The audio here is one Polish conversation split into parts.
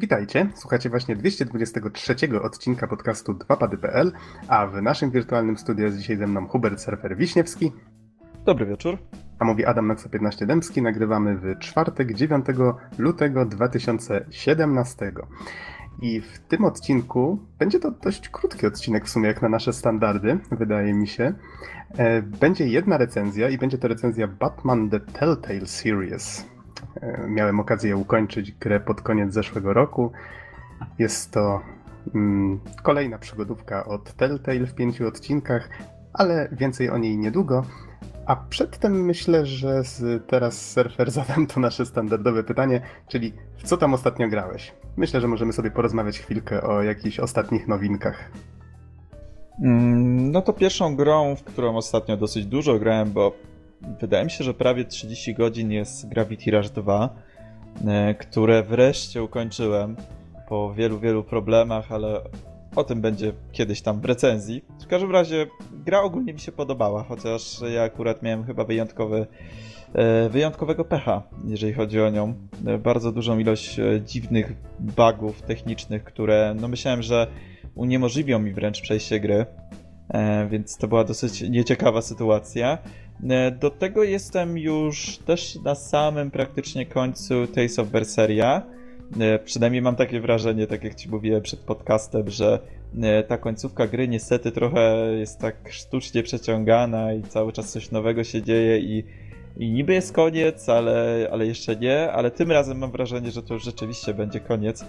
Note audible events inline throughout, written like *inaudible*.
Witajcie, słuchacie właśnie 223 odcinka podcastu 2pady.pl, a w naszym wirtualnym studiu jest dzisiaj ze mną Hubert Surfer Wiśniewski. Dobry wieczór. A mówi Adam Noxa 15 Dębski. Nagrywamy w czwartek 9 lutego 2017. I w tym odcinku będzie to dość krótki odcinek w sumie, jak na nasze standardy, wydaje mi się. E, będzie jedna recenzja i będzie to recenzja Batman The Telltale Series. E, miałem okazję ukończyć grę pod koniec zeszłego roku. Jest to mm, kolejna przygodówka od Telltale w pięciu odcinkach, ale więcej o niej niedługo. A przedtem myślę, że z, teraz surfer *laughs* zadam to nasze standardowe pytanie, czyli w co tam ostatnio grałeś? Myślę, że możemy sobie porozmawiać chwilkę o jakichś ostatnich nowinkach. Mm, no to pierwszą grą, w którą ostatnio dosyć dużo grałem, bo wydaje mi się, że prawie 30 godzin jest Gravity Rush 2, e, które wreszcie ukończyłem po wielu, wielu problemach, ale o tym będzie kiedyś tam w recenzji. W każdym razie gra ogólnie mi się podobała, chociaż ja akurat miałem chyba wyjątkowy, e, wyjątkowego pecha, jeżeli chodzi o nią. E, bardzo dużą ilość dziwnych bugów technicznych, które no myślałem, że uniemożliwią mi wręcz przejście gry, więc to była dosyć nieciekawa sytuacja. E, do tego jestem już też na samym praktycznie końcu Tales of Berseria. E, przynajmniej mam takie wrażenie, tak jak ci mówiłem przed podcastem, że e, ta końcówka gry niestety trochę jest tak sztucznie przeciągana i cały czas coś nowego się dzieje i, i niby jest koniec, ale, ale jeszcze nie, ale tym razem mam wrażenie, że to już rzeczywiście będzie koniec.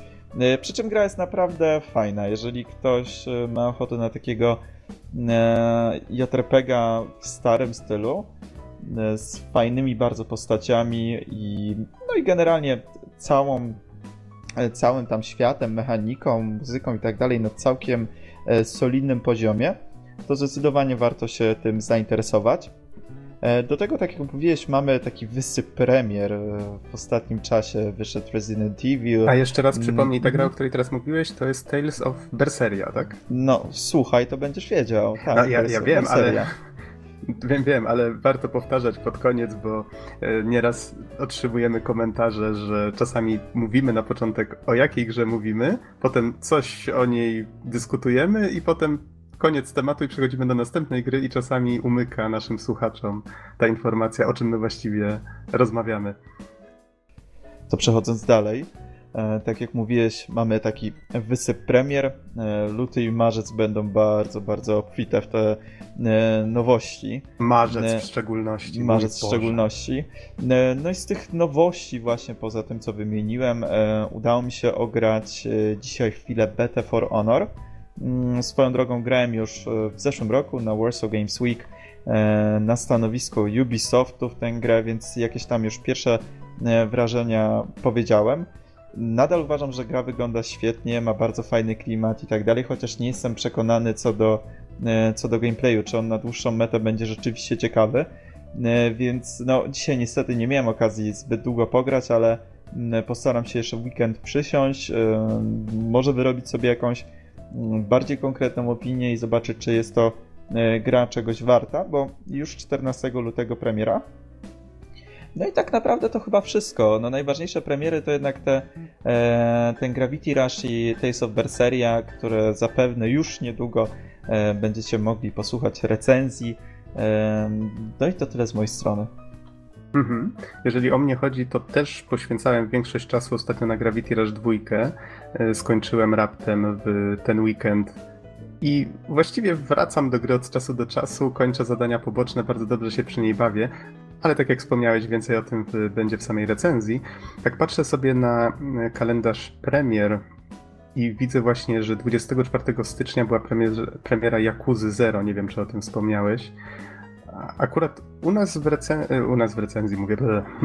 Przy czym gra jest naprawdę fajna. Jeżeli ktoś ma ochotę na takiego JRPGa w starym stylu e, z fajnymi bardzo postaciami i no i generalnie całą e, całym tam światem, mechaniką, muzyką i tak dalej na całkiem solidnym poziomie, to zdecydowanie warto się tym zainteresować. Do tego, tak jak mówiłeś, mamy taki wysyp premier w ostatnim czasie. Wyszedł Resident Evil. A jeszcze raz przypomnij, ta gra, o mhm. której teraz mówiłeś, to jest Tales of Berseria, tak? No, słuchaj, to będziesz wiedział. Tak, no, ja, ja wiem, Berseria. ale... *laughs* Wiem, wiem, ale warto powtarzać pod koniec, bo e, nieraz otrzymujemy komentarze, że czasami mówimy na początek o jakiej grze mówimy, potem coś o niej dyskutujemy i potem koniec tematu i przechodzimy do następnej gry i czasami umyka naszym słuchaczom ta informacja, o czym my właściwie rozmawiamy. To przechodząc dalej, e, tak jak mówiłeś, mamy taki wysyp premier. E, luty i marzec będą bardzo, bardzo obfite w te e, nowości. Marzec w szczególności. Marzec w szczególności. No i z tych nowości właśnie, poza tym co wymieniłem, udało mi się ograć dzisiaj chwilę Betę for Honor swoją drogą grałem już e, w zeszłym roku na Warsaw Games Week e, na stanowisku Ubisoftu w tę grę, więc jakieś tam już pierwsze e, wrażenia powiedziałem. Nadal uważam, że gra wygląda świetnie, ma bardzo fajny klimat i tak dalej, chociaż nie jestem przekonany co do, co do gameplayu, czy on na dłuższą metę będzie rzeczywiście ciekawy. Więc no, dzisiaj niestety nie miałem okazji zbyt długo pograć, ale mm, postaram się jeszcze w weekend przysiąść, może wyrobić sobie jakąś Mm, bardziej konkretną opinię i zobaczyć, czy jest to e, gra czegoś warta, bo już 14 lutego premiera. No i tak naprawdę to chyba wszystko. No najważniejsze premiery to jednak te, e, ten Gravity Rush i Tales of Berseria, które zapewne już niedługo e, będziecie mogli posłuchać recenzji. E, no i to tyle z mojej strony. Mhm. Jeżeli o mnie chodzi, to też poświęcałem większość czasu ostatnio na Gravity Rush 2. E, skończyłem raptem w ten weekend i właściwie wracam do gry od czasu do czasu, kończę zadania poboczne, bardzo dobrze się przy niej bawię, ale tak jak wspomniałeś, więcej o tym będzie w samej recenzji. Tak patrzę sobie na e, kalendarz premier i widzę właśnie, że 24 stycznia była premier, premiera Yakuzy Zero, nie wiem czy o tym wspomniałeś. Akurat u nas, w recen- u nas w recenzji, mówię,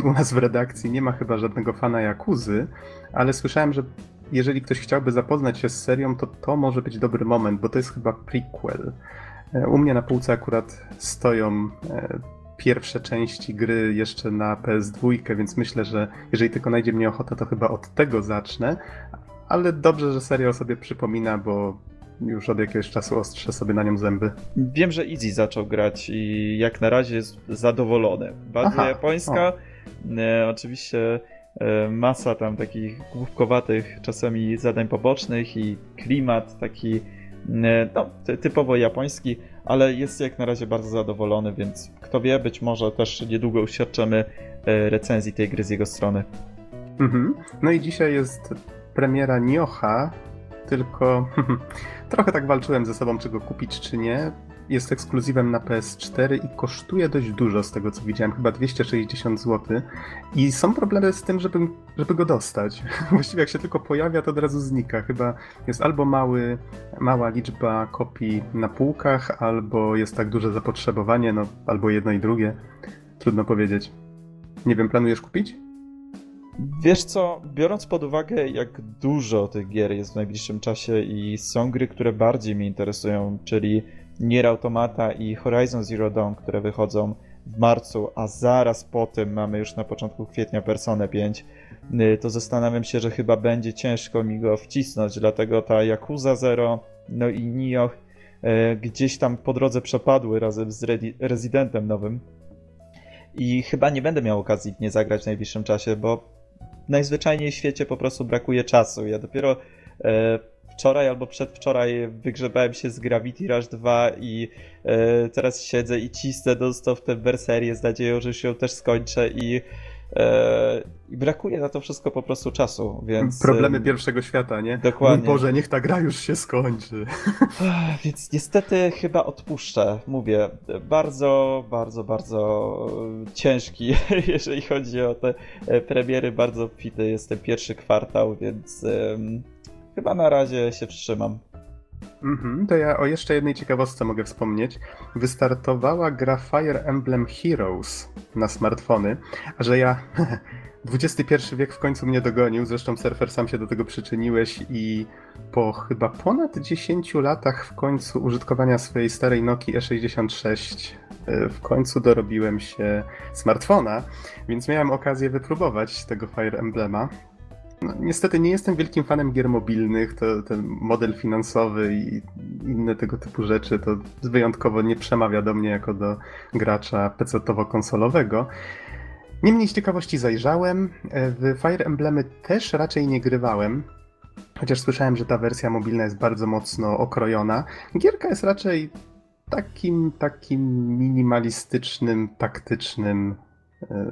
u nas w redakcji nie ma chyba żadnego fana Jakuzy, ale słyszałem, że jeżeli ktoś chciałby zapoznać się z serią, to to może być dobry moment, bo to jest chyba prequel. E, u mnie na półce akurat stoją e, pierwsze części gry jeszcze na PS2, więc myślę, że jeżeli tylko najdzie mnie ochota, to chyba od tego zacznę. Ale dobrze, że serial sobie przypomina, bo już od jakiegoś czasu ostrzę sobie na nią zęby. Wiem, że Easy zaczął grać i jak na razie jest zadowolony. Bardzo japońska. E, oczywiście masa tam takich główkowatych czasami zadań pobocznych i klimat taki no, typowo japoński, ale jest jak na razie bardzo zadowolony, więc kto wie, być może też niedługo uświadczymy recenzji tej gry z jego strony. Mhm. No i dzisiaj jest premiera Nioha, tylko *laughs* trochę tak walczyłem ze sobą, czy go kupić, czy nie. Jest ekskluzywem na PS4 i kosztuje dość dużo z tego co widziałem, chyba 260 zł. I są problemy z tym, żeby, żeby go dostać. *laughs* Właściwie jak się tylko pojawia, to od razu znika. Chyba jest albo mały, mała liczba kopii na półkach, albo jest tak duże zapotrzebowanie, no albo jedno i drugie. Trudno powiedzieć. Nie wiem, planujesz kupić? Wiesz co, biorąc pod uwagę, jak dużo tych gier jest w najbliższym czasie i są gry, które bardziej mnie interesują, czyli Nier Automata i Horizon Zero Dawn, które wychodzą w marcu, a zaraz po tym mamy już na początku kwietnia Personę 5, y, to zastanawiam się, że chyba będzie ciężko mi go wcisnąć, dlatego ta Yakuza Zero, no i Nioh y, gdzieś tam po drodze przepadły razem z Residentem nowym. I chyba nie będę miał okazji w nie zagrać w najbliższym czasie, bo najzwyczajniej w świecie po prostu brakuje czasu. Ja dopiero e, wczoraj albo przedwczoraj wygrzebałem się z Gravity Rush 2 i e, teraz siedzę i cisnę w tę berserię z nadzieją, że już ją też skończę i i brakuje na to wszystko po prostu czasu, więc... Problemy pierwszego świata, nie? Dokładnie. Mój Boże, niech ta gra już się skończy. Więc niestety chyba odpuszczę. Mówię, bardzo, bardzo, bardzo ciężki, *laughs* jeżeli chodzi o te premiery. Bardzo obfity jest ten pierwszy kwartał, więc chyba na razie się wstrzymam. Mhm, to ja o jeszcze jednej ciekawostce mogę wspomnieć. Wystartowała gra Fire Emblem Heroes na smartfony, a że ja *laughs* XXI wiek w końcu mnie dogonił, zresztą Surfer sam się do tego przyczyniłeś i po chyba ponad 10 latach w końcu użytkowania swojej starej Nokii E66 e, w końcu dorobiłem się smartfona, więc miałem okazję wypróbować tego Fire Emblema. No, niestety nie jestem wielkim fanem gier mobilnych, to ten model finansowy i inne tego typu rzeczy to wyjątkowo nie przemawia do mnie jako do gracza PC-towo-konsolowego. Niemniej z ciekawości zajrzałem. E, w Fire Emblemy też raczej nie grywałem, chociaż słyszałem, że ta wersja mobilna jest bardzo mocno okrojona. Gierka jest raczej takim, takim minimalistycznym, taktycznym, e,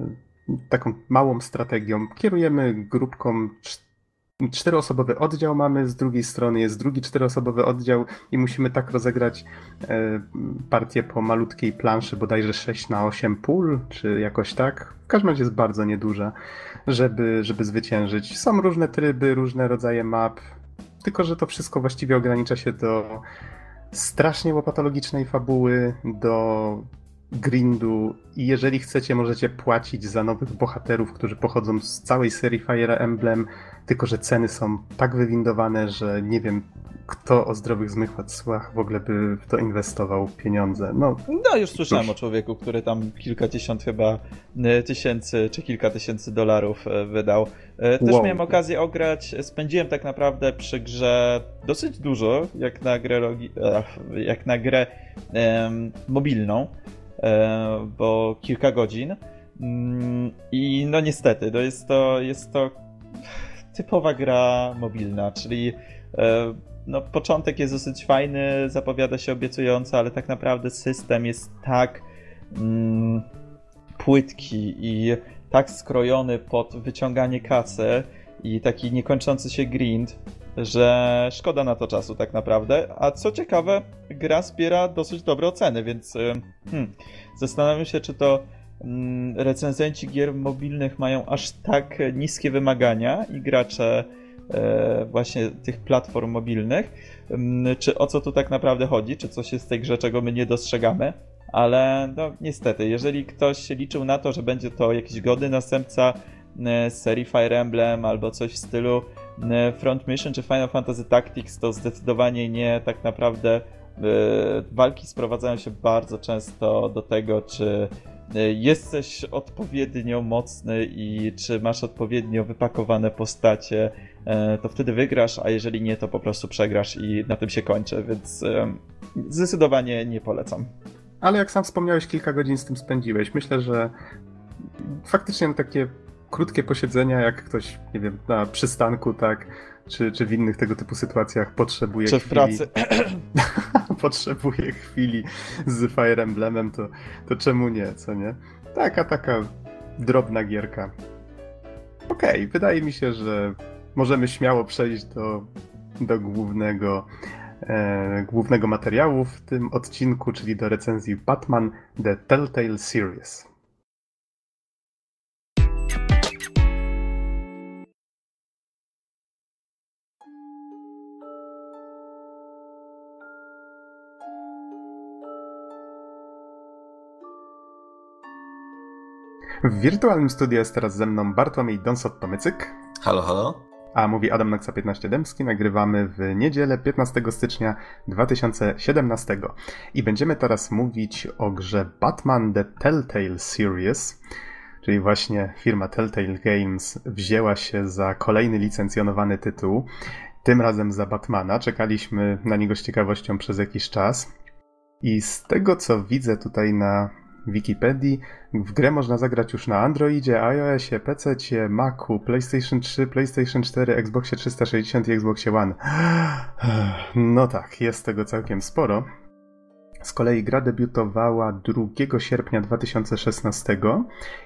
taką małą strategią. Kierujemy grupką czteroosobowy oddział mamy, z drugiej strony jest drugi czteroosobowy oddział i musimy tak rozegrać e, partię po malutkiej planszy, bodajże 6 na 8 pól, czy jakoś tak. W każdym razie jest bardzo nieduża, żeby, żeby zwyciężyć. Są różne tryby, różne rodzaje map, tylko że to wszystko właściwie ogranicza się do strasznie łopatologicznej fabuły, do grindu i jeżeli chcecie, możecie płacić za nowych bohaterów, którzy pochodzą z całej serii Fire Emblem, tylko że ceny są tak wywindowane, że nie wiem, kto o zdrowych zmysłach w ogóle by w to inwestował pieniądze. No, no już słyszałem o człowieku, który tam kilkadziesiąt chyba e, tysięcy czy kilka tysięcy dolarów e, wydał. E, też wow. miałem okazję ograć, spędziłem tak naprawdę przy grze dosyć dużo, jak na grę, jak na grę um, mobilną. E, bo kilka godzin. Mm, I no niestety, to jest to, jest to typowa gra mobilna, czyli e, no, początek jest dosyć fajny, zapowiada się obiecująco, ale tak naprawdę system jest tak mm, płytki i tak skrojony pod wyciąganie kasy i taki niekończący się grind, że szkoda na to czasu tak naprawdę. A co ciekawe, gra zbiera dosyć dobre oceny, więc y, hmm, zastanawiam się, czy to hmm, recenzenci gier mobilnych mają aż tak niskie wymagania i gracze e, właśnie tych platform mobilnych, hmm, czy o co tu tak naprawdę chodzi, czy coś jest w tej grze, czego my nie dostrzegamy. Ale no niestety, jeżeli ktoś liczył na to, że będzie to jakiś godny następca e, serii Fire Emblem albo coś w stylu Front Mission czy Final Fantasy Tactics to zdecydowanie nie tak naprawdę e, walki sprowadzają się bardzo często do tego, czy e, jesteś odpowiednio mocny i czy masz odpowiednio wypakowane postacie, to wtedy wygrasz, a jeżeli nie, to po prostu przegrasz i na tym się kończy, więc zdecydowanie nie polecam. Ale jak sam wspomniałeś, kilka godzin z tym spędziłeś. Myślę, że faktycznie takie krótkie posiedzenia, jak ktoś, nie wiem, na przystanku, tak, czy, czy w innych tego typu sytuacjach potrzebuje czy w chwili... pracy. *laughs* potrzebuje chwili z Fire Emblemem, to, to czemu nie, co nie? Taka, taka drobna gierka. Okej, okay, wydaje mi się, że możemy śmiało przejść do, do głównego, e, głównego materiału w tym odcinku, czyli do recenzji Batman The Telltale Series. W wirtualnym studiu jest teraz ze mną Bartłomiej Donsot-Tomycyk. Halo, halo. A mówi Adam Noxa 15 Dębski. Nagrywamy w niedzielę 15 stycznia 2017. I będziemy teraz mówić o grze Batman The Telltale Series. Czyli właśnie firma Telltale Games wzięła się za kolejny licencjonowany tytuł. Tym razem za Batmana. Czekaliśmy na niego z ciekawością przez jakiś czas. I z tego co widzę tutaj na Wikipedii. W grę można zagrać już na Androidzie, iOSie, PC, Macu, PlayStation 3, PlayStation 4, Xboxie 360 i Xboxie One. *sighs* No tak, jest tego całkiem sporo. Z kolei gra debiutowała 2 sierpnia 2016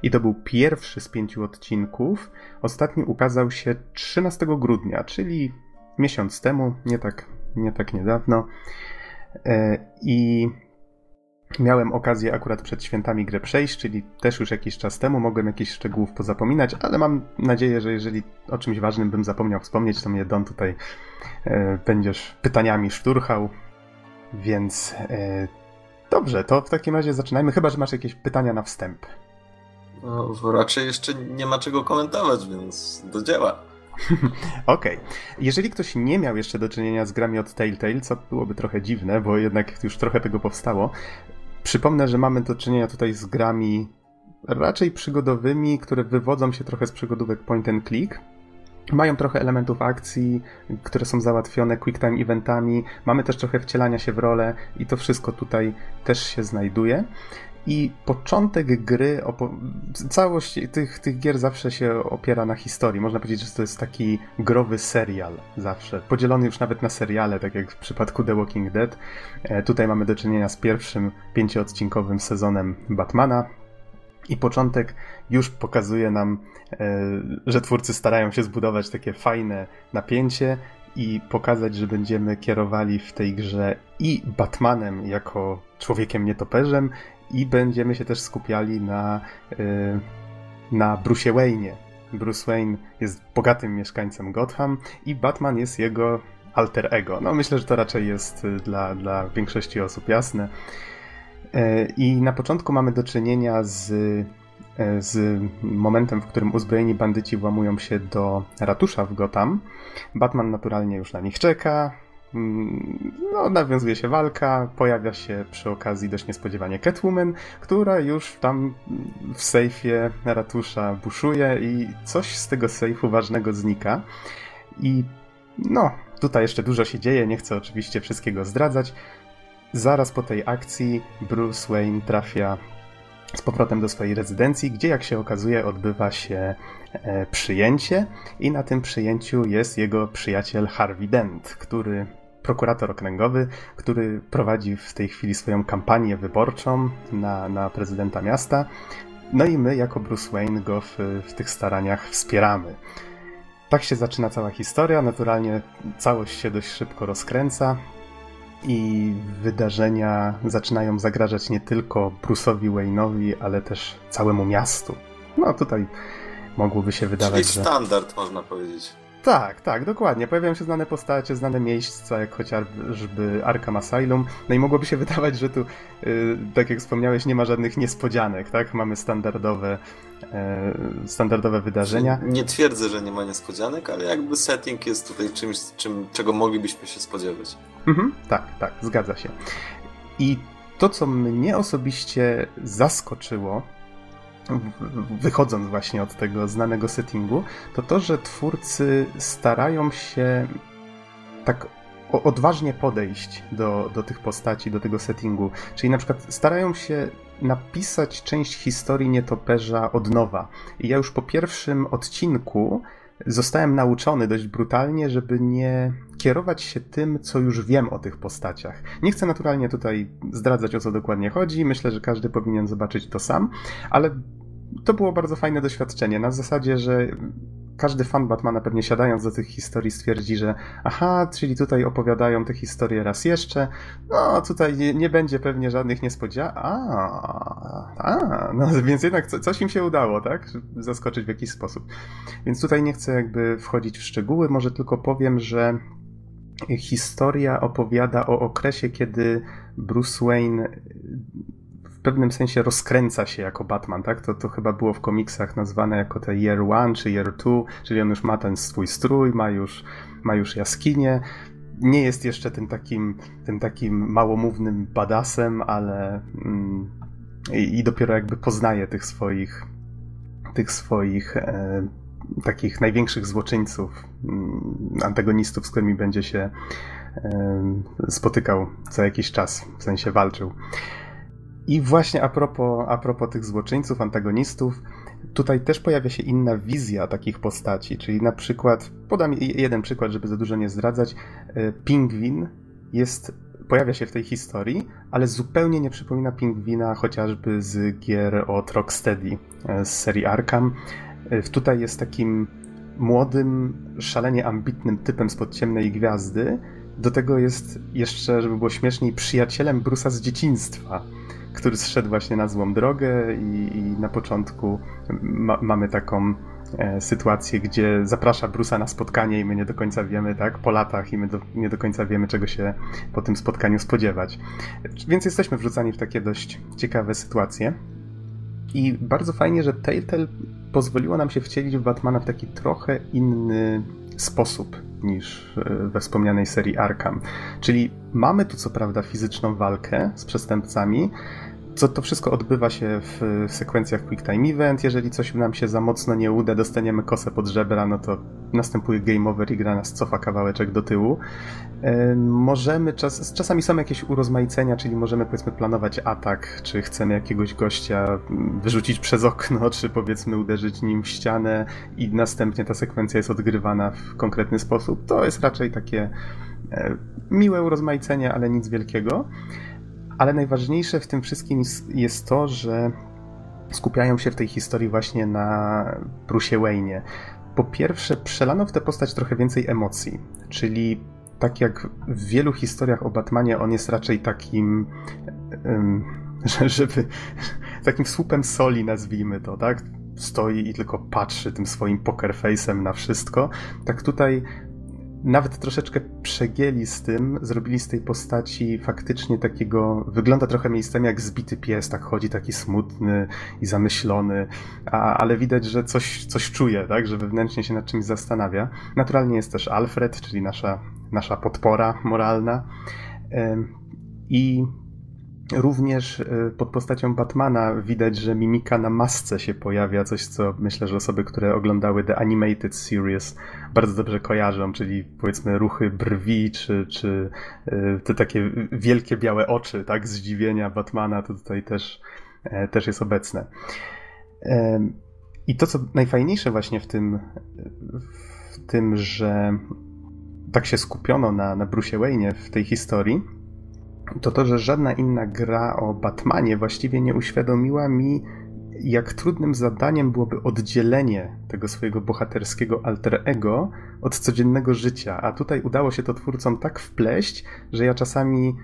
i to był pierwszy z pięciu odcinków. Ostatni ukazał się 13 grudnia, czyli miesiąc temu, nie tak, nie tak niedawno. E, I Miałem okazję akurat przed świętami grę przejść, czyli też już jakiś czas temu mogłem jakichś szczegółów pozapominać, ale mam nadzieję, że jeżeli o czymś ważnym bym zapomniał wspomnieć, to mnie Don tutaj e, będziesz pytaniami szturchał. Więc e, dobrze, to w takim razie zaczynajmy, chyba że masz jakieś pytania na wstęp. No, raczej jeszcze nie ma czego komentować, więc do dzieła. *laughs* Okej. Okay. Jeżeli ktoś nie miał jeszcze do czynienia z grami od Telltale, co byłoby trochę dziwne, bo jednak już trochę tego powstało, Przypomnę, że mamy do czynienia tutaj z grami raczej przygodowymi, które wywodzą się trochę z przygodówek point and click. Mają trochę elementów akcji, które są załatwione quick time eventami. Mamy też trochę wcielania się w rolę i to wszystko tutaj też się znajduje. I początek gry, całość tych, tych gier zawsze się opiera na historii. Można powiedzieć, że to jest taki growy serial zawsze. Podzielony już nawet na seriale, tak jak w przypadku The Walking Dead. E, tutaj mamy do czynienia z pierwszym pięcioodcinkowym sezonem Batmana. I początek już pokazuje nam, e, że twórcy starają się zbudować takie fajne napięcie i pokazać, że będziemy kierowali w tej grze i Batmanem jako człowiekiem nietoperzem, i będziemy się też skupiali na, y, na Bruce Wayne'ie. Bruce Wayne jest bogatym mieszkańcem Gotham i Batman jest jego alter ego. No myślę, że to raczej jest y, dla, dla większości osób jasne. Y, I na początku mamy do czynienia z, z momentem, w którym uzbrojeni bandyci włamują się do ratusza w Gotham. Batman naturalnie już na nich czeka, no, nawiązuje się walka, pojawia się przy okazji dość niespodziewanie Catwoman, która już tam w sejfie ratusza buszuje i coś z tego sejfu ważnego znika. I no, tutaj jeszcze dużo się dzieje, nie chcę oczywiście wszystkiego zdradzać. Zaraz po tej akcji Bruce Wayne trafia z powrotem do swojej rezydencji, gdzie jak się okazuje odbywa się e, przyjęcie i na tym przyjęciu jest jego przyjaciel Harvey Dent, który prokurator okręgowy, który prowadzi w tej chwili swoją kampanię wyborczą na, na prezydenta miasta. No i my, jako Bruce Wayne, go w, w tych staraniach wspieramy. Tak się zaczyna cała historia. Naturalnie całość się dość szybko rozkręca i wydarzenia zaczynają zagrażać nie tylko Bruce'owi Wayne'owi, ale też całemu miastu. No tutaj mogłoby się wydawać, Czyli standard, można powiedzieć. Tak, tak, dokładnie. Pojawiają się znane postacie, znane miejsca, jak chociażby Arkham Asylum. No i mogłoby się *laughs* wydawać, że tu, yy, tak jak wspomniałeś, nie ma żadnych niespodzianek, tak? Mamy standardowe, yy, standardowe wydarzenia. Nie twierdzę, że nie ma niespodzianek, ale jakby setting jest tutaj czymś, czym, czego moglibyśmy się spodziewać. Mhm, tak, tak, zgadza się. I to, co mnie osobiście zaskoczyło, wychodząc właśnie od tego znanego settingu, to to, że twórcy starają się tak odważnie podejść do, do tych postaci, do tego settingu. Czyli na przykład starają się napisać część historii nietoperza od nowa. I ja już po pierwszym odcinku zostałem nauczony dość brutalnie, żeby nie kierować się tym, co już wiem o tych postaciach. Nie chcę naturalnie tutaj zdradzać, o co dokładnie chodzi. Myślę, że każdy powinien zobaczyć to sam, ale to było bardzo fajne doświadczenie. Na zasadzie, że każdy fan Batmana pewnie siadając do tych historii stwierdzi, że aha, czyli tutaj opowiadają te historie raz jeszcze, no tutaj nie, nie będzie pewnie żadnych niespodzianek, a, a, no *laughs* więc jednak co, coś im się udało, tak? Zaskoczyć w jakiś sposób. Więc tutaj nie chcę jakby wchodzić w szczegóły, może tylko powiem, że historia opowiada o okresie, kiedy Bruce Wayne pewnym sensie rozkręca się jako Batman, tak? To, to chyba było w komiksach nazwane jako te Year One czy Year Two, czyli on już ma ten swój strój, ma już, ma już jaskinię. Nie jest jeszcze tym takim, tym takim małomównym badasem, ale mm, i, i, dopiero jakby poznaje tych swoich tych swoich e, takich największych złoczyńców, mm, antagonistów, z którymi będzie się e, spotykał co jakiś czas, w sensie walczył. I właśnie a propos, a propos tych złoczyńców, antagonistów, tutaj też pojawia się inna wizja takich postaci, czyli na przykład, podam jeden przykład, żeby za dużo nie zdradzać, e, Pingwin jest, pojawia się w tej historii, ale zupełnie nie przypomina Pingwina chociażby z gier od Rocksteady, e, z serii Arkham. E, tutaj jest takim młodym, szalenie ambitnym typem spod ciemnej gwiazdy, do tego jest jeszcze, żeby było śmieszniej, przyjacielem Brusa z dzieciństwa który zszedł właśnie na złą drogę i, i na początku ma, mamy taką e, sytuację, gdzie zaprasza Brusa na spotkanie i my nie do końca wiemy, tak, po latach i my do, nie do końca wiemy, czego się po tym spotkaniu spodziewać. Więc jesteśmy wrzucani w takie dość ciekawe sytuacje. I bardzo fajnie, że Telltale pozwoliło nam się wcielić w Batmana w taki trochę inny sposób niż e, we wspomnianej serii Arkham. Czyli mamy tu co prawda fizyczną walkę z przestępcami, co to wszystko odbywa się w sekwencjach Quick Time Event. Jeżeli coś nam się za mocno nie uda, dostaniemy kosę pod żebra, no to następuje game over i gra nas cofa kawałeczek do tyłu. E, możemy, czas, czasami są jakieś urozmaicenia, czyli możemy powiedzmy planować atak, czy chcemy jakiegoś gościa wyrzucić przez okno, *laughs* czy powiedzmy uderzyć nim w ścianę i następnie ta sekwencja jest odgrywana w konkretny sposób. To jest raczej takie e, miłe urozmaicenie, ale nic wielkiego. Ale najważniejsze w tym wszystkim jest to, że skupiają się w tej historii właśnie na Bruce Wayne. Po pierwsze, przelano w tę postać trochę więcej emocji, czyli tak jak w wielu historiach o Batmanie, on jest raczej takim, *laughs* żeby, takim słupem soli, nazwijmy to, tak? Stoi i tylko patrzy tym swoim poker face'em na wszystko. Tak tutaj nawet troszeczkę przegięli z tym, zrobili z tej postaci faktycznie takiego, wygląda trochę miejscami jak zbity pies, tak chodzi taki smutny i zamyślony, a, ale widać, że coś, coś czuje, tak, że wewnętrznie się nad czymś zastanawia. Naturalnie jest też Alfred, czyli nasza, nasza podpora moralna i Również y, pod postacią Batmana widać, że mimika na masce się pojawia, coś co myślę, że osoby, które oglądały The Animated Series bardzo dobrze kojarzą, czyli powiedzmy ruchy brwi, czy, czy y, te takie wielkie białe oczy, tak, zdziwienia Batmana, to tutaj też, e, też jest obecne. I to, co najfajniejsze właśnie w tym, w tym, że tak się skupiono na, na Bruce Wayne w tej historii, to to, że żadna inna gra o Batmanie właściwie nie uświadomiła mi, jak trudnym zadaniem byłoby oddzielenie tego swojego bohaterskiego alter ego od codziennego życia. A tutaj udało się to twórcom tak wpleść, że ja czasami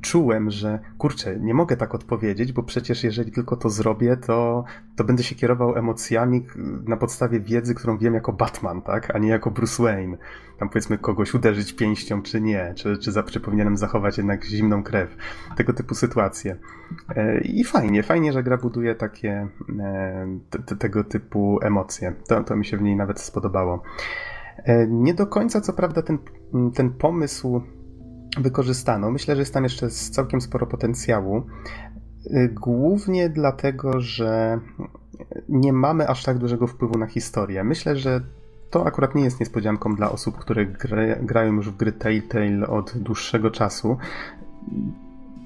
czułem, że kurczę, nie mogę tak odpowiedzieć, bo przecież jeżeli tylko to zrobię, to, to będę się kierował emocjami na podstawie wiedzy, którą wiem jako Batman, tak, a nie jako Bruce Wayne. Tam powiedzmy kogoś uderzyć pięścią, czy nie, czy, czy, za, czy powinienem zachować jednak zimną krew. Tego typu sytuacje. E, I fajnie, fajnie, że gra buduje takie e, te, tego typu emocje. To, to mi się w niej nawet spodobało. E, nie do końca, co prawda, ten, ten pomysł wykorzystano. Myślę, że jest tam jeszcze całkiem sporo potencjału. Y, głównie dlatego, że nie mamy aż tak dużego wpływu na historię. Myślę, że to akurat nie jest niespodzianką dla osób, które grają już w gry Telltale od dłuższego czasu.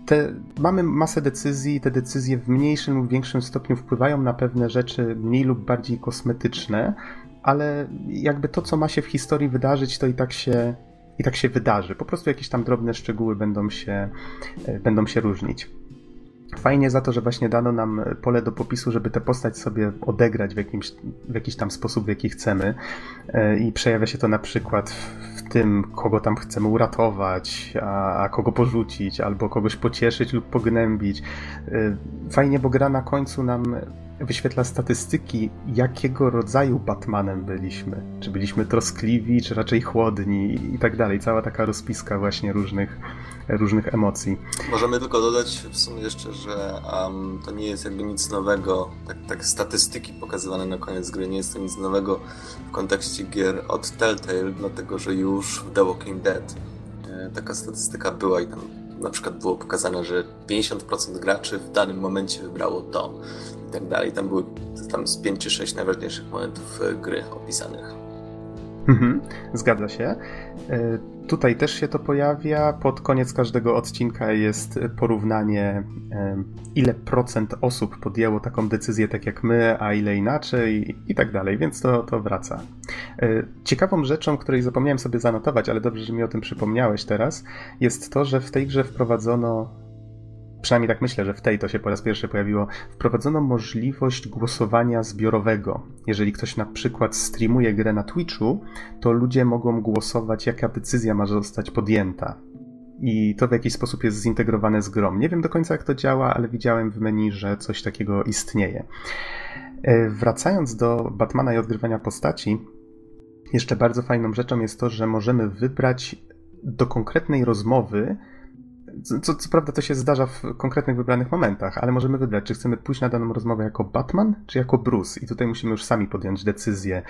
Te, mamy masę decyzji, te decyzje w mniejszym lub większym stopniu wpływają na pewne rzeczy mniej lub bardziej kosmetyczne, ale jakby to, co ma się w historii wydarzyć, to i tak się, i tak się wydarzy. Po prostu jakieś tam drobne szczegóły będą się, e, będą się różnić. Fajnie za to, że właśnie dano nam pole do popisu, żeby tę postać sobie odegrać w, jakimś, w jakiś tam sposób, w jaki chcemy. E, I przejawia się to na przykład w tym, kogo tam chcemy uratować, a, a kogo porzucić, albo kogoś pocieszyć lub pognębić. E, fajnie, bo gra na końcu nam wyświetla statystyki, jakiego rodzaju Batmanem byliśmy. Czy byliśmy troskliwi, czy raczej chłodni i tak dalej. Cała taka rozpiska właśnie różnych, różnych emocji. Możemy tylko dodać w sumie jeszcze, że um, to nie jest jakby nic nowego. Tak, tak statystyki pokazywane na koniec gry nie jest to nic nowego w kontekście gier od Telltale, dlatego że już w The Walking Dead e, taka statystyka była i tam na przykład było pokazane, że 50% graczy w danym momencie wybrało to i tak dalej. Tam były tam z 5 czy 6 najważniejszych momentów e, gry opisanych. Mhm, zgadza się. E, tutaj też się to pojawia. Pod koniec każdego odcinka jest porównanie, e, ile procent osób podjęło taką decyzję tak jak my, a ile inaczej i, tak dalej, więc to, to wraca. Ciekawą rzeczą, której zapomniałem sobie zanotować, ale dobrze, że mi o tym przypomniałeś teraz, jest to, że w tej grze wprowadzono przynajmniej tak myślę, że w tej to się po raz pierwszy pojawiło, wprowadzono możliwość głosowania zbiorowego. Jeżeli ktoś na przykład streamuje grę na Twitchu, to ludzie mogą głosować, jaka decyzja ma zostać podjęta. I to w jakiś sposób jest zintegrowane z grą. Nie wiem do końca, jak to działa, ale widziałem w menu, że coś takiego istnieje. E, wracając do Batmana i odgrywania postaci, jeszcze bardzo fajną rzeczą jest to, że możemy wybrać do konkretnej rozmowy co, co prawda to się zdarza w konkretnych wybranych momentach, ale możemy wybrać, czy chcemy pójść na daną rozmowę jako Batman, czy jako Bruce. I tutaj musimy już sami podjąć decyzję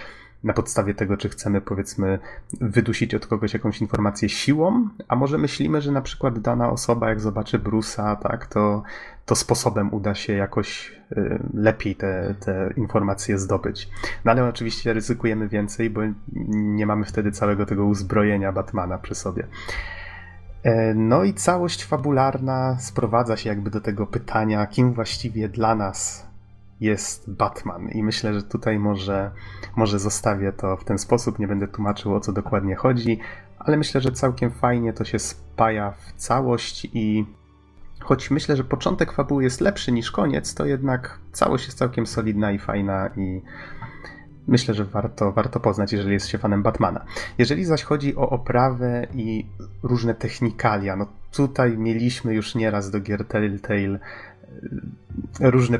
na podstawie tego, czy chcemy powiedzmy wydusić od kogoś jakąś informację siłą, a może myślimy, że na przykład dana osoba, jak zobaczy Bruce'a, tak, to, to sposobem uda się jakoś y, lepiej te, te informacje zdobyć. No ale oczywiście ryzykujemy więcej, bo nie mamy wtedy całego tego uzbrojenia Batmana przy sobie. E, no i całość fabularna sprowadza się jakby do tego pytania, kim właściwie dla nas jest Batman. I myślę, że tutaj może, może zostawię to w ten sposób, nie będę tłumaczył o co dokładnie chodzi, ale myślę, że całkiem fajnie to się spaja w całość i choć myślę, że początek fabuły jest lepszy niż koniec, to jednak całość jest całkiem solidna i fajna i myślę, że warto, warto poznać, jeżeli jest się fanem Batmana. Jeżeli zaś chodzi o oprawę i różne technikalia, no tutaj mieliśmy już nieraz do gier Telltale e, różne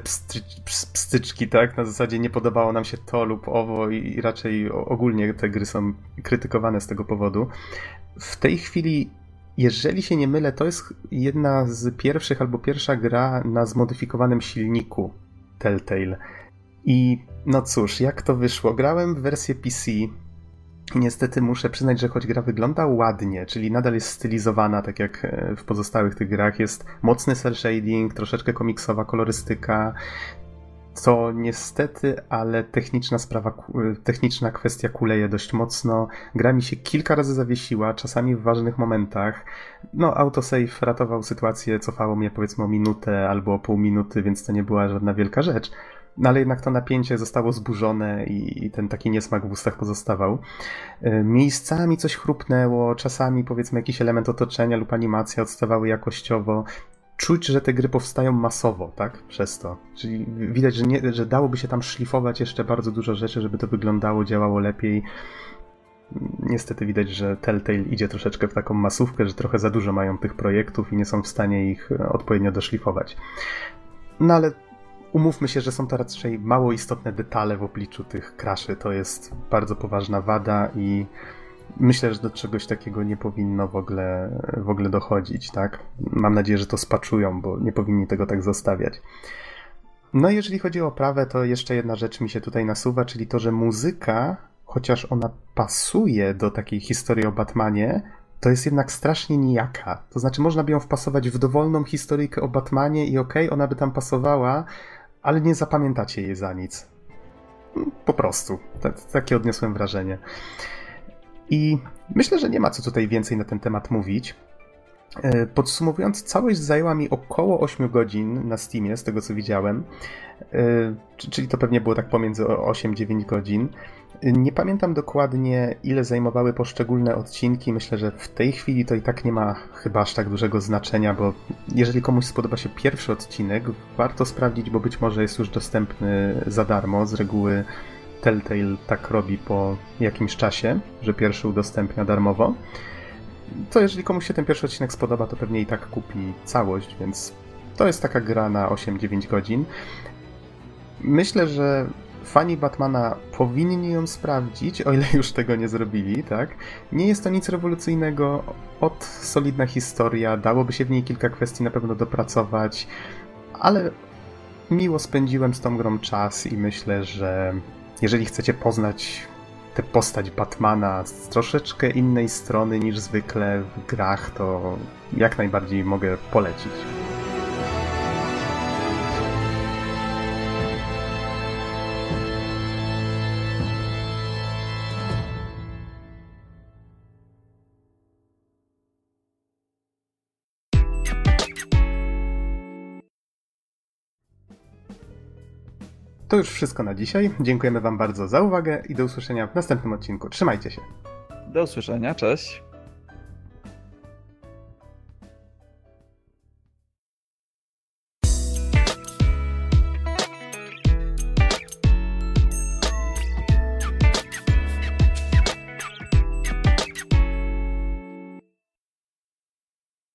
pstyczki, tak? Na zasadzie nie podobało nam się to lub owo i raczej ogólnie te gry są krytykowane z tego powodu. W tej chwili jeżeli się nie mylę, to jest jedna z pierwszych albo pierwsza gra na zmodyfikowanym silniku Telltale. I no cóż, jak to wyszło? Grałem w wersję PC niestety muszę przyznać, że choć gra wygląda ładnie, czyli nadal jest stylizowana, tak jak e, w pozostałych tych grach, jest mocny cel shading, troszeczkę komiksowa kolorystyka, to niestety, ale techniczna sprawa, e, techniczna kwestia kuleje dość mocno. Gra mi się kilka razy zawiesiła, czasami w ważnych momentach. No, autosave ratował sytuację, cofało mnie powiedzmy o minutę albo o pół minuty, więc to nie była żadna wielka rzecz. No ale jednak to napięcie zostało zburzone i, ten taki niesmak w ustach pozostawał. E, miejscami coś chrupnęło, czasami powiedzmy jakiś element otoczenia lub animacja odstawały jakościowo. Czuć, że te gry powstają masowo, tak? Przez to. Czyli widać, że, nie, że dałoby się tam szlifować jeszcze bardzo dużo rzeczy, żeby to wyglądało, działało lepiej. Niestety widać, że Telltale idzie troszeczkę w taką masówkę, że trochę za dużo mają tych projektów i nie są w stanie ich odpowiednio doszlifować. No ale umówmy się, że są to raczej mało istotne detale w obliczu tych kraszy. To jest bardzo poważna wada i myślę, że do czegoś takiego nie powinno w ogóle, w ogóle dochodzić, tak? Mam nadzieję, że to spaczują, bo nie powinni tego tak zostawiać. No jeżeli chodzi o oprawę, to jeszcze jedna rzecz mi się tutaj nasuwa, czyli to, że muzyka, chociaż ona pasuje do takiej historii o Batmanie, to jest jednak strasznie nijaka. To znaczy, można by ją wpasować w dowolną historyjkę o Batmanie i okej, okay, ona by tam pasowała, ale nie zapamiętacie jej za nic. po prostu. takie odniosłem wrażenie. I myślę, że nie ma co tutaj więcej na ten temat mówić. E, podsumowując, całość zajęła mi około 8 godzin na Steamie, z tego co widziałem. E, czyli to pewnie było tak pomiędzy 8-9 godzin. Nie pamiętam dokładnie, ile zajmowały poszczególne odcinki. Myślę, że w tej chwili to i tak nie ma chyba aż tak dużego znaczenia, bo jeżeli komuś spodoba się pierwszy odcinek, warto sprawdzić, bo być może jest już dostępny za darmo. Z reguły Telltale tak robi po jakimś czasie, że pierwszy udostępnia darmowo to jeżeli komuś się ten pierwszy odcinek spodoba, to pewnie i tak kupi całość, więc to jest taka gra na 8-9 godzin. Myślę, że fani Batmana powinni ją sprawdzić, o ile już tego nie zrobili, tak? Nie jest to nic rewolucyjnego, od solidna historia, dałoby się w niej kilka kwestii na pewno dopracować, ale miło spędziłem z tą grą czas i myślę, że jeżeli chcecie poznać tę postać Batmana z troszeczkę innej strony niż zwykle w grach, to jak najbardziej mogę polecić. To już wszystko na dzisiaj. Dziękujemy Wam bardzo za uwagę i do usłyszenia w następnym odcinku. Trzymajcie się. Do usłyszenia, cześć.